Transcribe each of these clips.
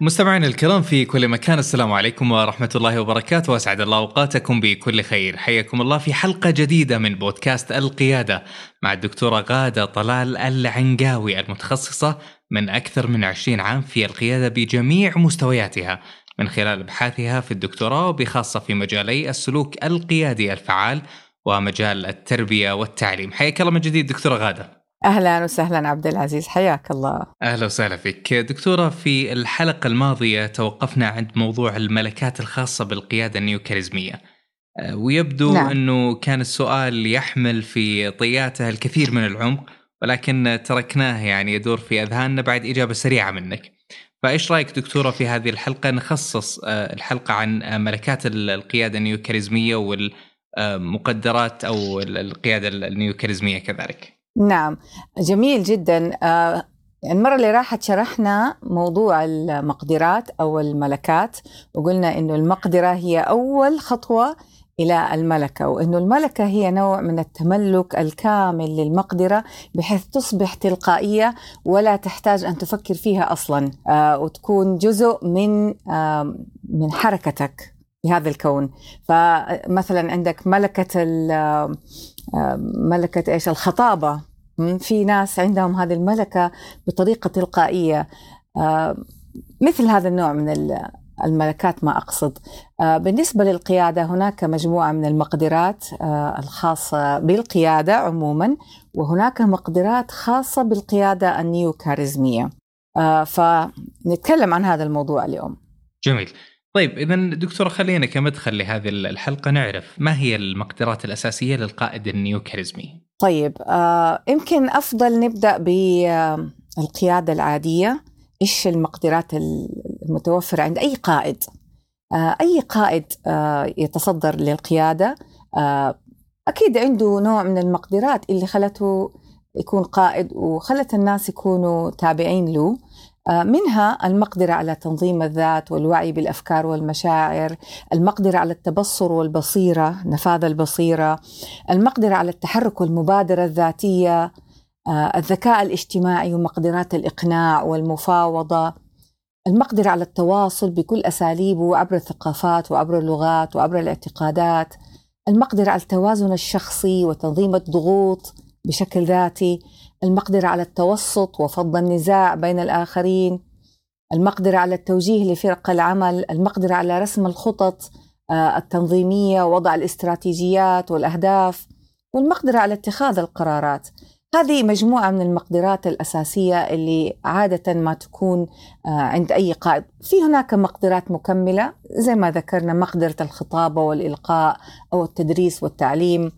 مستمعينا الكرام في كل مكان السلام عليكم ورحمة الله وبركاته. وأسعد الله أوقاتكم بكل خير. حياكم الله في حلقة جديدة من بودكاست القيادة مع الدكتورة غادة طلال العنقاوي المتخصصة من أكثر من 20 عام في القيادة بجميع مستوياتها من خلال أبحاثها في الدكتوراه وبخاصة في مجالي السلوك القيادي الفعال ومجال التربية والتعليم. حياك الله من جديد دكتورة غادة. أهلا وسهلا عبد العزيز حياك الله. أهلا وسهلا فيك. دكتورة في الحلقة الماضية توقفنا عند موضوع الملكات الخاصة بالقيادة النيوكاريزمية. أه، ويبدو نعم. أنه كان السؤال يحمل في طياته الكثير من العمق ولكن تركناه يعني يدور في أذهاننا بعد إجابة سريعة منك. فإيش رأيك دكتورة في هذه الحلقة؟ نخصص أه، الحلقة عن ملكات القيادة النيوكاريزمية والمقدرات أو القيادة النيوكاريزمية كذلك. نعم جميل جدا. آه، المرة اللي راحت شرحنا موضوع المقدرات أو الملكات وقلنا إنه المقدرة هي أول خطوة إلى الملكة وإنه الملكة هي نوع من التملك الكامل للمقدرة بحيث تصبح تلقائية ولا تحتاج أن تفكر فيها أصلا آه، وتكون جزء من من حركتك في هذا الكون. فمثلا عندك ملكة ملكة إيش؟ الخطابة. في ناس عندهم هذه الملكة بطريقة تلقائية. آه، مثل هذا النوع من الملكات ما أقصد. آه، بالنسبة للقيادة هناك مجموعة من المقدرات آه، الخاصة بالقيادة عموما وهناك مقدرات خاصة بالقيادة النيو كاريزمية فنتكلم عن هذا الموضوع اليوم. جميل. طيب إذا دكتورة خلينا كمدخل لهذه الحلقة نعرف ما هي المقدرات الأساسية للقائد النيو كاريزمي طيب آه يمكن أفضل نبدأ بالقياده العادية. إيش المقدرات المتوفرة عند أي قائد؟ آه أي قائد آه يتصدر للقيادة آه أكيد عنده نوع من المقدرات اللي خلته يكون قائد وخلت الناس يكونوا تابعين له. آه، منها المقدرة على تنظيم الذات والوعي بالأفكار والمشاعر المقدرة على التبصر والبصيرة نفاذ البصيرة المقدرة على التحرك والمبادرة الذاتية آه، الذكاء الاجتماعي ومقدرات الإقناع والمفاوضة المقدرة على التواصل بكل أساليبه عبر الثقافات وعبر اللغات وعبر الاعتقادات المقدرة على التوازن الشخصي وتنظيم الضغوط بشكل ذاتي. المقدرة على التوسط وفض النزاع بين الآخرين المقدرة على التوجيه لفرق العمل المقدرة على رسم الخطط آه، التنظيمية ووضع الاستراتيجيات والأهداف والمقدرة على اتخاذ القرارات. هذه مجموعة من المقدرات الأساسية اللي عادة ما تكون آه، عند أي قائد. في هناك مقدرات مكملة زي ما ذكرنا مقدرة الخطابة والإلقاء أو التدريس والتعليم.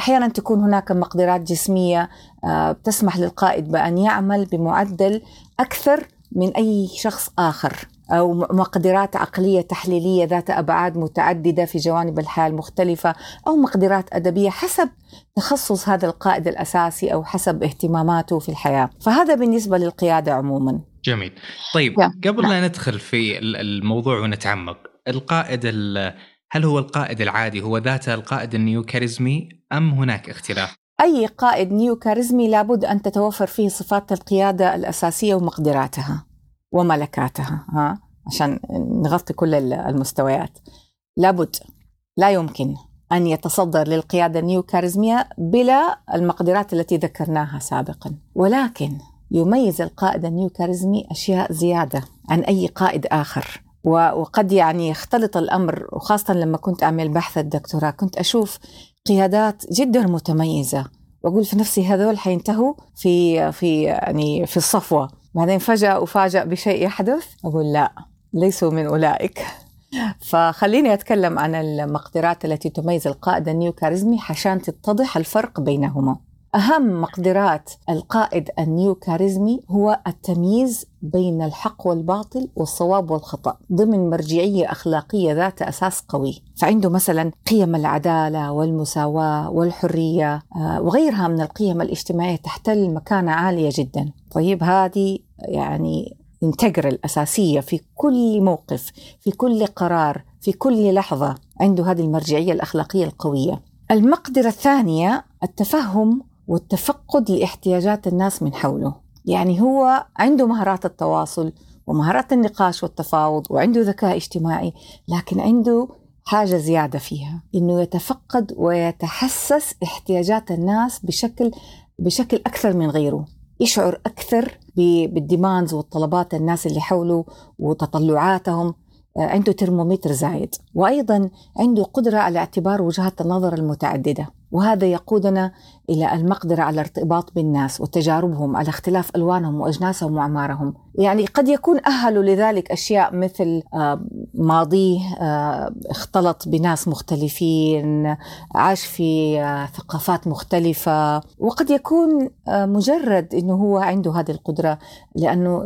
أحيانا تكون هناك مقدرات جسمية آه، تسمح للقائد بأن يعمل بمعدل أكثر من أي شخص آخر أو مقدرات عقلية تحليلية ذات أبعاد متعددة في جوانب الحياة المختلفه أو مقدرات أدبية حسب تخصص هذا القائد الأساسي أو حسب اهتماماته في الحياة، فهذا بالنسبة للقيادة عموما. جميل. طيب قبل لا ندخل في الموضوع ونتعمق، القائد هل هو القائد العادي هو ذاته القائد النيو كاريزمي أم هناك اختلاف؟ أي قائد نيو كاريزمي لابد أن تتوفر فيه صفات القيادة الأساسية ومقدراتها وملكاتها ها؟ عشان نغطي كل المستويات. لابد لا يمكن أن يتصدر للقيادة النيو كاريزمية بلا المقدرات التي ذكرناها سابقا. ولكن يميز القائد النيو كاريزمي أشياء زيادة عن أي قائد آخر. وقد يعني يختلط الأمر وخاصة لما كنت أعمل بحث الدكتوراه كنت أشوف قيادات جدا متميزة وأقول في نفسي هذول حينتهوا في في يعني في الصفوة. بعدين فجأة افاجئ بشيء يحدث أقول لا ليسوا من أولئك. فخليني أتكلم عن المقدرات التي تميز القائد النيو كاريزمي عشان تتضح الفرق بينهما. أهم مقدرات القائد النيو كاريزمي هو التمييز بين الحق والباطل والصواب والخطأ ضمن مرجعية أخلاقية ذات أساس قوي. فعنده مثلا قيم العدالة والمساواة والحرية آه، وغيرها من القيم الاجتماعية تحتل مكانة عالية جدا. طيب هذه يعني انتجرال أساسية في كل موقف في كل قرار في كل لحظة عنده هذه المرجعية الأخلاقية القوية. المقدرة الثانية التفهم والتفقد لاحتياجات الناس من حوله. يعني هو عنده مهارات التواصل ومهارات النقاش والتفاوض وعنده ذكاء اجتماعي لكن عنده حاجة زيادة فيها إنه يتفقد ويتحسس احتياجات الناس بشكل بشكل أكثر من غيره. يشعر أكثر بالديماندز والطلبات الناس اللي حوله وتطلعاتهم عنده ترمومتر زايد وأيضا عنده قدرة على اعتبار وجهات النظر المتعددة وهذا يقودنا إلى المقدرة على الارتباط بالناس وتجاربهم على اختلاف ألوانهم وأجناسهم وأعمارهم. يعني قد يكون أهل لذلك أشياء مثل آه، ماضيه آه، اختلط بناس مختلفين عاش في ثقافات مختلفة وقد يكون مجرد أنه هو عنده هذه القدرة لأنه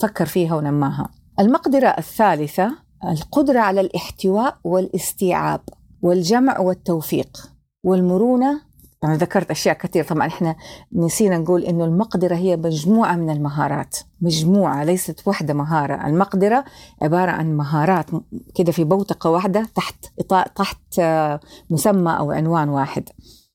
فكر فيها ونماها. المقدرة الثالثة القدرة على الاحتواء والاستيعاب والجمع والتوفيق والمرونة. أنا ذكرت أشياء كثير طبعا إحنا نسينا نقول إنه المقدرة هي مجموعة من المهارات. مجموعة ليست واحدة مهارة. المقدرة عبارة عن مهارات كده في بوتقة واحدة تحت تحت مسمى أو عنوان واحد.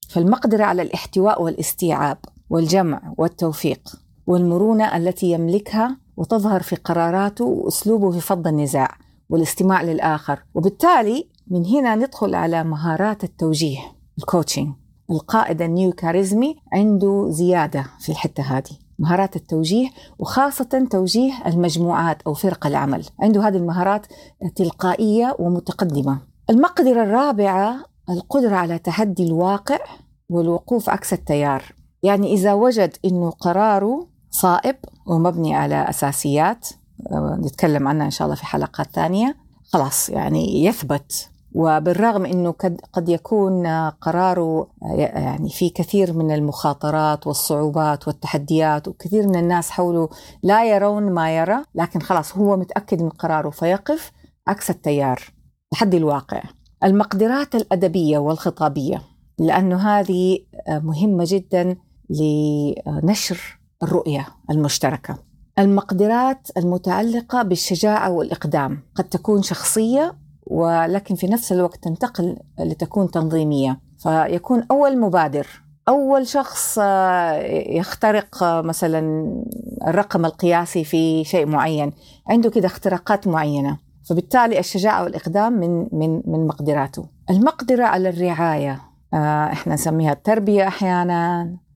فالمقدرة على الاحتواء والاستيعاب والجمع والتوفيق والمرونة التي يملكها وتظهر في قراراته وأسلوبه في فض النزاع والاستماع للآخر. وبالتالي من هنا ندخل على مهارات التوجيه ال coaching القائد النيو كاريزمي عنده زيادة في الحتة هذه. مهارات التوجيه وخاصة توجيه المجموعات أو فرق العمل. عنده هذه المهارات تلقائية ومتقدمة. المقدرة الرابعة القدرة على تحدي الواقع والوقوف عكس التيار. يعني إذا وجد أنه قراره صائب ومبني على أساسيات آه، نتكلم عنها إن شاء الله في حلقات ثانية. خلاص يعني يثبت. وبالرغم إنه قد يكون قراره آه، يعني في كثير من المخاطرات والصعوبات والتحديات وكثير من الناس حوله لا يرون ما يرى لكن خلاص هو متأكد من قراره فيقف عكس التيار. تحدي الواقع. المقدرات الأدبية والخطابية لأنه هذه آه، مهمة جدا لنشر الرؤية المشتركة. المقدرات المتعلقة بالشجاعة والإقدام. قد تكون شخصية ولكن في نفس الوقت تنتقل لتكون تنظيمية. فيكون أول مبادر. أول شخص آه، يخترق آه، مثلا الرقم القياسي في شيء معين. عنده كده اختراقات معينة. فبالتالي الشجاعة والإقدام من من من مقدراته. المقدرة على الرعاية. آه، إحنا نسميها التربية أحيانا. آه،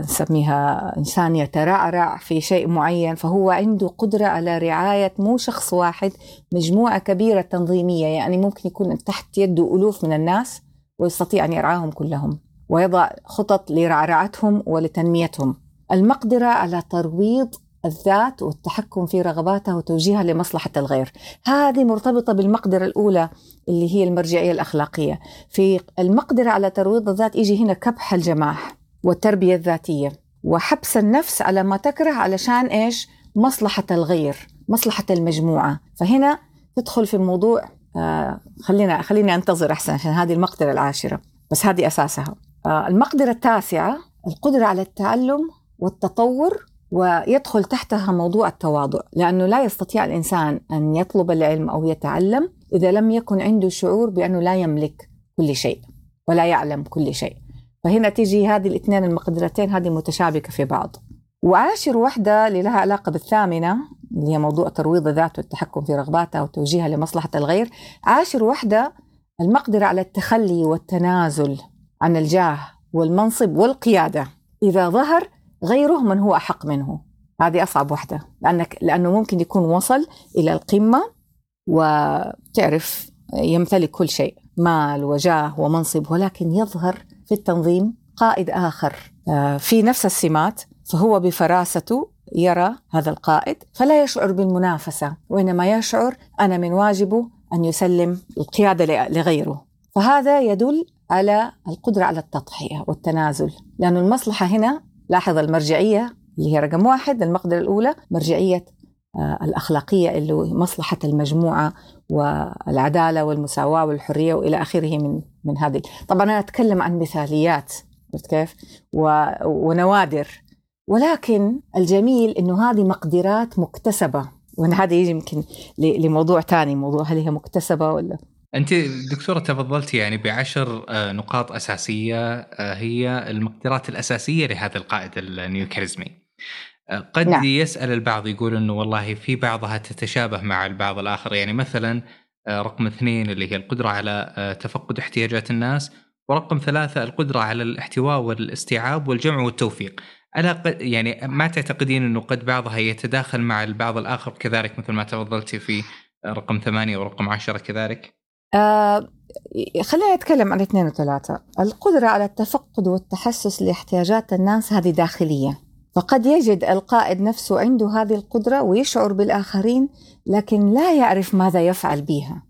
نسميها إنسان يترعرع في شيء معين فهو عنده قدرة على رعاية مو شخص واحد مجموعة كبيرة تنظيمية. يعني ممكن يكون تحت يده ألوف من الناس ويستطيع أن يرعاهم كلهم ويضع خطط لرعرعتهم ولتنميتهم. المقدرة على ترويض الذات والتحكم في رغباتها وتوجيهها لمصلحة الغير. هذه مرتبطة بالمقدرة الأولى اللي هي المرجعية الأخلاقية. في المقدرة على ترويض الذات يجي هنا كبح الجماح. والتربية الذاتية. وحبس النفس على ما تكره علشان إيش؟ مصلحة الغير مصلحة المجموعة. فهنا تدخل في موضوع آه خلينا خليني أنتظر أحسن عشان هذه المقدرة العاشرة بس هذه أساسها. آه المقدرة التاسعة القدرة على التعلم والتطور ويدخل تحتها موضوع التواضع. لأنه لا يستطيع الإنسان أن يطلب العلم أو يتعلم إذا لم يكن عنده شعور بأنه لا يملك كل شيء ولا يعلم كل شيء. فهنا تيجي هذه الاثنين المقدرتين هذه متشابكة في بعض. وعاشر وحدة اللي لها علاقة بالثامنة اللي هي موضوع ترويض الذات والتحكم في رغباتها وتوجيهها لمصلحة الغير عاشر وحدة المقدرة على التخلي والتنازل عن الجاه والمنصب والقيادة. إذا ظهر غيره من هو أحق منه. هذه أصعب وحدة لأنك لأنه ممكن يكون وصل إلى القمة وتعرف يمتلك كل شيء مال وجاه ومنصب ولكن يظهر في التنظيم قائد آخر. آه، في نفس السمات فهو بفراسته يرى هذا القائد فلا يشعر بالمنافسة وإنما يشعر أنا من واجبه أن يسلم القيادة لغيره. فهذا يدل على القدرة على التضحية والتنازل. لأن المصلحة هنا لاحظ المرجعية اللي هي رقم واحد المقدرة الأولى مرجعية الأخلاقية اللي مصلحة المجموعة والعدالة والمساواة والحرية وإلى آخره من من هذه. طبعا أنا أتكلم عن مثاليات كيف؟ ونوادر. ولكن الجميل إنه هذه مقدرات مكتسبة. وهذا هذا يجي يمكن لموضوع ثاني موضوع هل هي مكتسبة ولا. أنت دكتورة تفضلتي يعني بعشر آه، نقاط أساسية آه، هي المقدرات الأساسية لهذا القائد النيوكاريزمي. آه، قد نعم. يسأل البعض يقول إنه والله في بعضها تتشابه مع البعض الآخر يعني مثلا رقم اثنين اللي هي القدرة على تفقد احتياجات الناس ورقم ثلاثة القدرة على الاحتواء والاستيعاب والجمع والتوفيق ألا يعني ما تعتقدين إنه قد بعضها يتداخل مع البعض الآخر كذلك مثل ما تفضلتي في رقم ثمانية ورقم عشرة كذلك؟ آه خلينا نتكلم عن اثنين وثلاثة القدرة على التفقد والتحسس لاحتياجات الناس هذه داخلية فقد يجد القائد نفسه عنده هذه القدرة ويشعر بالآخرين لكن لا يعرف ماذا يفعل بها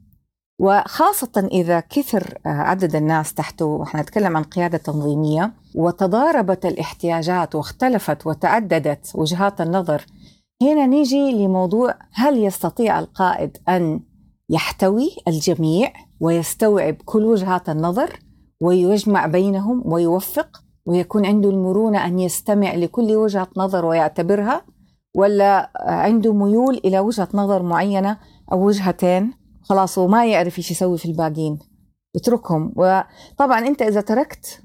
وخاصة إذا كثر آه، عدد الناس تحته وإحنا نتكلم عن قيادة تنظيمية وتضاربت الاحتياجات واختلفت وتعددت وجهات النظر هنا نيجي لموضوع هل يستطيع القائد أن يحتوي الجميع ويستوعب كل وجهات النظر ويجمع بينهم ويوفق؟ ويكون عنده المرونة أن يستمع لكل وجهة نظر ويعتبرها ولا عنده ميول إلى وجهة نظر معينة أو وجهتين؟ خلاص وما يعرف إيش يسوي في الباقيين اتركهم. وطبعا أنت إذا تركت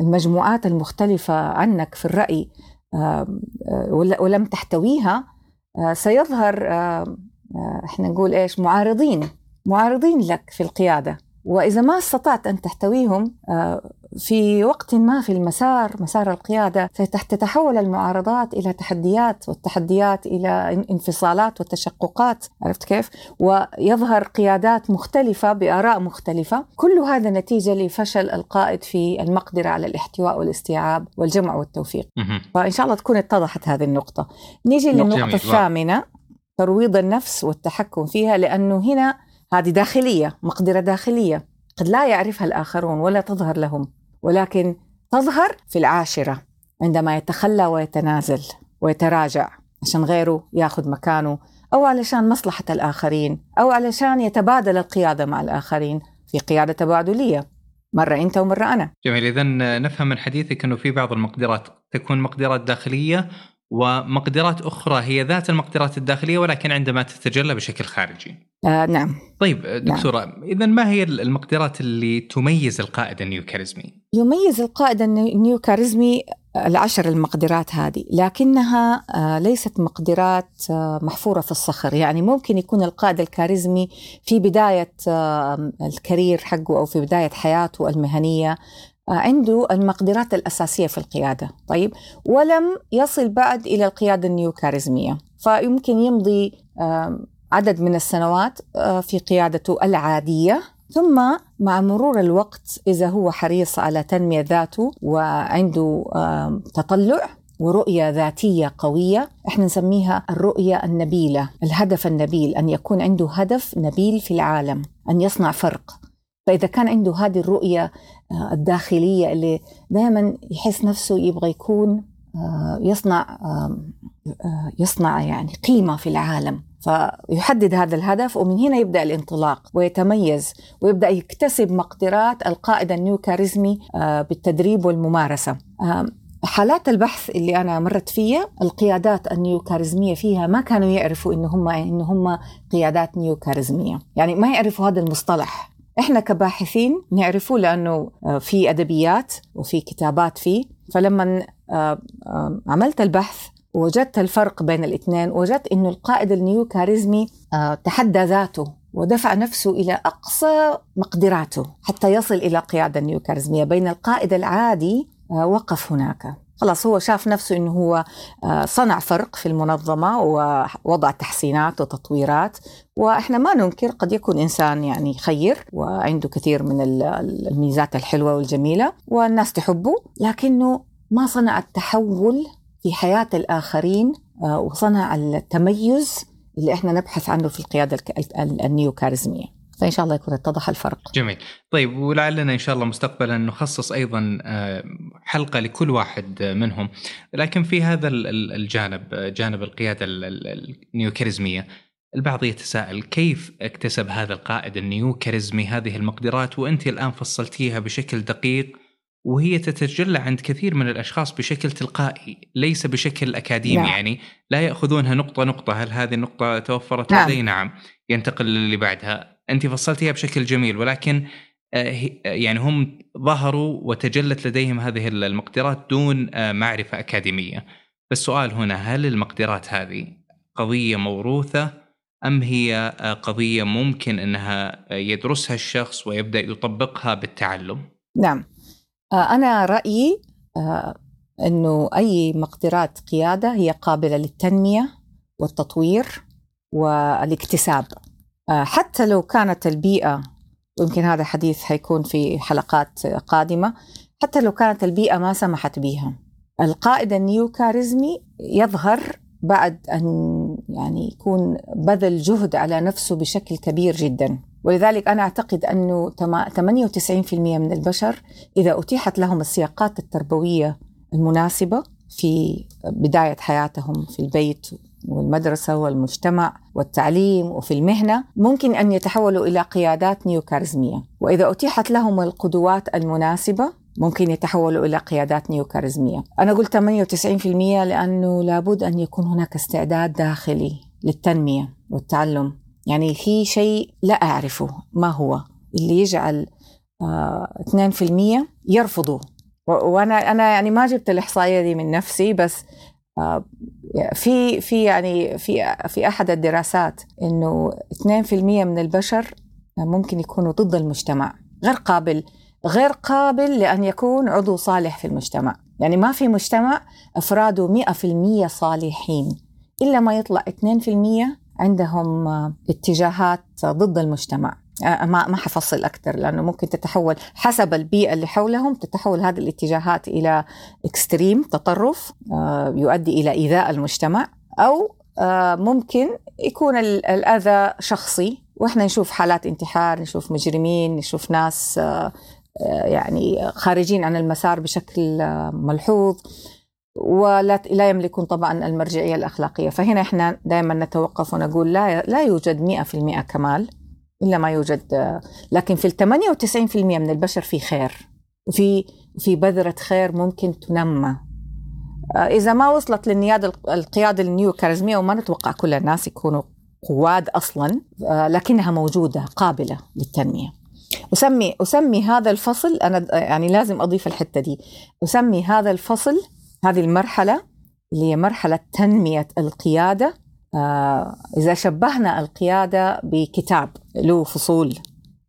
المجموعات المختلفة عنك في الرأي ولم تحتويها سيظهر إحنا نقول إيش؟ معارضين. معارضين لك في القيادة. وإذا ما استطعت أن تحتويهم في وقت ما في المسار مسار القيادة ستتحول المعارضات إلى تحديات والتحديات إلى انفصالات وتشققات عرفت كيف؟ ويظهر قيادات مختلفة بآراء مختلفة. كل هذا نتيجة لفشل القائد في المقدرة على الاحتواء والاستيعاب والجمع والتوفيق. فإن شاء الله تكون اتضحت هذه النقطة. نيجي للنقطة الثامنة ترويض النفس والتحكم فيها لأنه هنا هذه داخلية مقدرة داخلية. قد لا يعرفها الآخرون ولا تظهر لهم ولكن تظهر في العاشرة عندما يتخلى ويتنازل ويتراجع عشان غيره ياخذ مكانه أو علشان مصلحة الآخرين أو علشان يتبادل القيادة مع الآخرين في قيادة تبادلية. مرة أنت ومرة أنا. جميل. إذا نفهم من حديثك أنه في بعض المقدرات تكون مقدرات داخلية ومقدرات أخرى هي ذات المقدرات الداخلية ولكن عندما تتجلى بشكل خارجي آه نعم طيب دكتورة نعم. إذا ما هي المقدرات اللي تميز القائد النيوكاريزمي؟ يميز القائد النيوكاريزمي العشر المقدرات هذه لكنها آه، ليست مقدرات آه، محفورة في الصخر يعني ممكن يكون القائد الكاريزمي في بداية آه، ال career حقه أو في بداية حياته المهنية عنده المقدرات الأساسية في القيادة طيب؟ ولم يصل بعد إلى القيادة النيوكاريزمية فيمكن يمضي عدد من السنوات في قيادته العادية. ثم مع مرور الوقت إذا هو حريص على تنمية ذاته وعنده تطلع ورؤية ذاتية قوية إحنا نسميها الرؤية النبيلة الهدف النبيل أن يكون عنده هدف نبيل في العالم أن يصنع فرق. فإذا كان عنده هذه الرؤية آه، الداخلية اللي دائما يحس نفسه يبغى يكون آه، يصنع آه، يصنع يعني قيمة في العالم. فيحدد هذا الهدف ومن هنا يبدأ الانطلاق ويتميز ويبدأ يكتسب مقدرات القائد النيوكاريزمي بالتدريب والممارسة. حالات البحث اللي أنا مرت فيها القيادات النيوكاريزمية فيها ما كانوا يعرفوا إنه هم إنه هم قيادات نيوكاريزمية. يعني ما يعرفوا هذا المصطلح. إحنا كباحثين نعرفه لأنه آه، في أدبيات وفي كتابات فيه. فلما آه، آه، عملت البحث وجدت الفرق بين الاثنين وجدت إنه القائد النيو كاريزمي تحدى ذاته ودفع نفسه إلى أقصى مقدراته حتى يصل إلى قيادة النيو كاريزميه بين القائد العادي وقف هناك. خلاص هو شاف نفسه إنه هو آه، صنع فرق في المنظمة ووضع تحسينات وتطويرات وإحنا ما ننكر قد يكون إنسان يعني خير وعنده كثير من الميزات الحلوة والجميلة والناس تحبه لكنه ما صنع التحول في حياة الآخرين آه، وصنع التميز اللي إحنا نبحث عنه في القيادة النيو كاريزميه فإن شاء الله يكون اتضح الفرق. جميل، طيب ولعلنا إن شاء الله مستقبلا نخصص أيضا آه، حلقة لكل واحد منهم، لكن في هذا الجانب جانب القيادة النيوكاريزمية البعض يتساءل كيف اكتسب هذا القائد النيوكاريزمي هذه المقدرات؟ وأنت الآن فصلتيها بشكل دقيق وهي تتجلى عند كثير من الأشخاص بشكل تلقائي ليس بشكل أكاديمي نعم. يعني. لا يأخذونها نقطة نقطة. هل هذه النقطة توفرت نعم. لدي نعم. ينتقل للي بعدها. أنت فصلتيها بشكل جميل ولكن آه، يعني هم ظهروا وتجلت لديهم هذه المقدرات دون آه، معرفة أكاديمية. فالسؤال هنا هل المقدرات هذه قضية موروثة أم هي آه، قضية ممكن إنها يدرسها الشخص ويبدأ يطبقها بالتعلم؟ نعم. أنا رأيي آه، أنه أي مقدرات قيادة هي قابلة للتنمية والتطوير والإكتساب. حتى لو كانت البيئة ويمكن هذا حديث حيكون في حلقات قادمة حتى لو كانت البيئة ما سمحت بها القائد النيو كاريزمي يظهر بعد أن يعني يكون بذل جهد على نفسه بشكل كبير جدا. ولذلك أنا أعتقد أنه 98% من البشر إذا أتيحت لهم السياقات التربوية المناسبة في بداية حياتهم في البيت والمدرسة والمجتمع والتعليم وفي المهنة ممكن أن يتحولوا إلى قيادات نيوكاريزمية. وإذا أتيحت لهم القدوات المناسبة ممكن يتحولوا إلى قيادات نيوكاريزمية. أنا قلت 98% لأنه لابد أن يكون هناك استعداد داخلي للتنمية والتعلم. يعني في شيء لا أعرفه. ما هو؟ اللي يجعل آه 2% يرفضوا وأنا أنا يعني ما جبت الإحصائية دي من نفسي بس آه في في يعني في في أحد الدراسات إنه 2% من البشر ممكن يكونوا ضد المجتمع غير قابل غير قابل لأن يكون عضو صالح في المجتمع. يعني ما في مجتمع أفراده 100% صالحين إلا ما يطلع 2% عندهم اتجاهات ضد المجتمع. ما ما حفصل أكثر لأنه ممكن تتحول حسب البيئة اللي حولهم تتحول هذه الاتجاهات إلى اكستريم تطرف آه، يؤدي إلى إيذاء المجتمع أو آه، ممكن يكون الأذى شخصي. وإحنا نشوف حالات انتحار نشوف مجرمين نشوف ناس آه، يعني خارجين عن المسار بشكل ملحوظ ولا لا يملكون طبعا المرجعية الأخلاقية. فهنا إحنا دائما نتوقف ونقول لا لا يوجد 100% كمال. إلا ما يوجد لكن في ال 98% من البشر في خير. وفي في بذرة خير ممكن تنمى. إذا ما وصلت للنياده القياده النيو كاريزميه وما نتوقع كل الناس يكونوا قواد أصلا لكنها موجودة قابلة للتنمية. أسمي أسمي هذا الفصل أنا يعني لازم أضيف الحتة دي. أسمي هذا الفصل هذه المرحلة اللي هي مرحلة تنمية القيادة آه إذا شبهنا القيادة بكتاب له فصول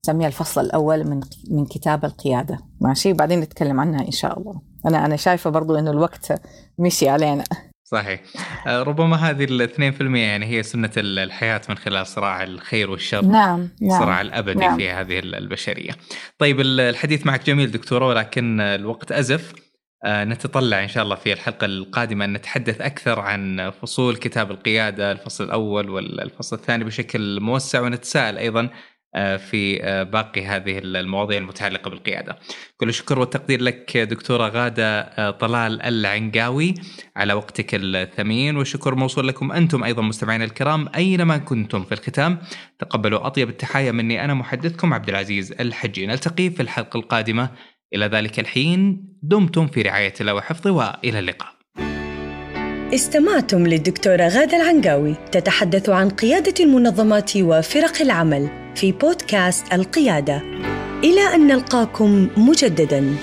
نسميها الفصل الأول من من كتاب القيادة. ماشي؟ بعدين نتكلم عنها إن شاء الله. أنا أنا شايفة برضو إنه الوقت مشي علينا. صحيح. آه، ربما هذه الاثنين في المية يعني هي سنة الحياة من خلال صراع الخير والشر. نعم, نعم. صراع الأبدي نعم. في هذه البشرية. طيب الحديث معك جميل دكتورة ولكن الوقت أزف. آه، نتطلع إن شاء الله في الحلقة القادمة أن نتحدث أكثر عن فصول كتاب القيادة الفصل الأول والفصل الثاني بشكل موسع ونتساءل أيضا آه، في آه، باقي هذه المواضيع المتعلقة بالقيادة. كل الشكر والتقدير لك دكتورة غادة طلال العنقاوي. على وقتك الثمين. والشكر موصول لكم أنتم أيضا مستمعينا الكرام أينما كنتم في الختام. تقبلوا أطيب التحايا مني أنا محدثكم عبد العزيز الحجي. نلتقي في الحلقة القادمة إلى ذلك الحين دمتم في رعاية الله وحفظه وإلى اللقاء. استمعتم للدكتورة غادة العنقاوي تتحدث عن قيادة المنظمات وفرق العمل في بودكاست القيادة. إلى أن نلقاكم مجدداً.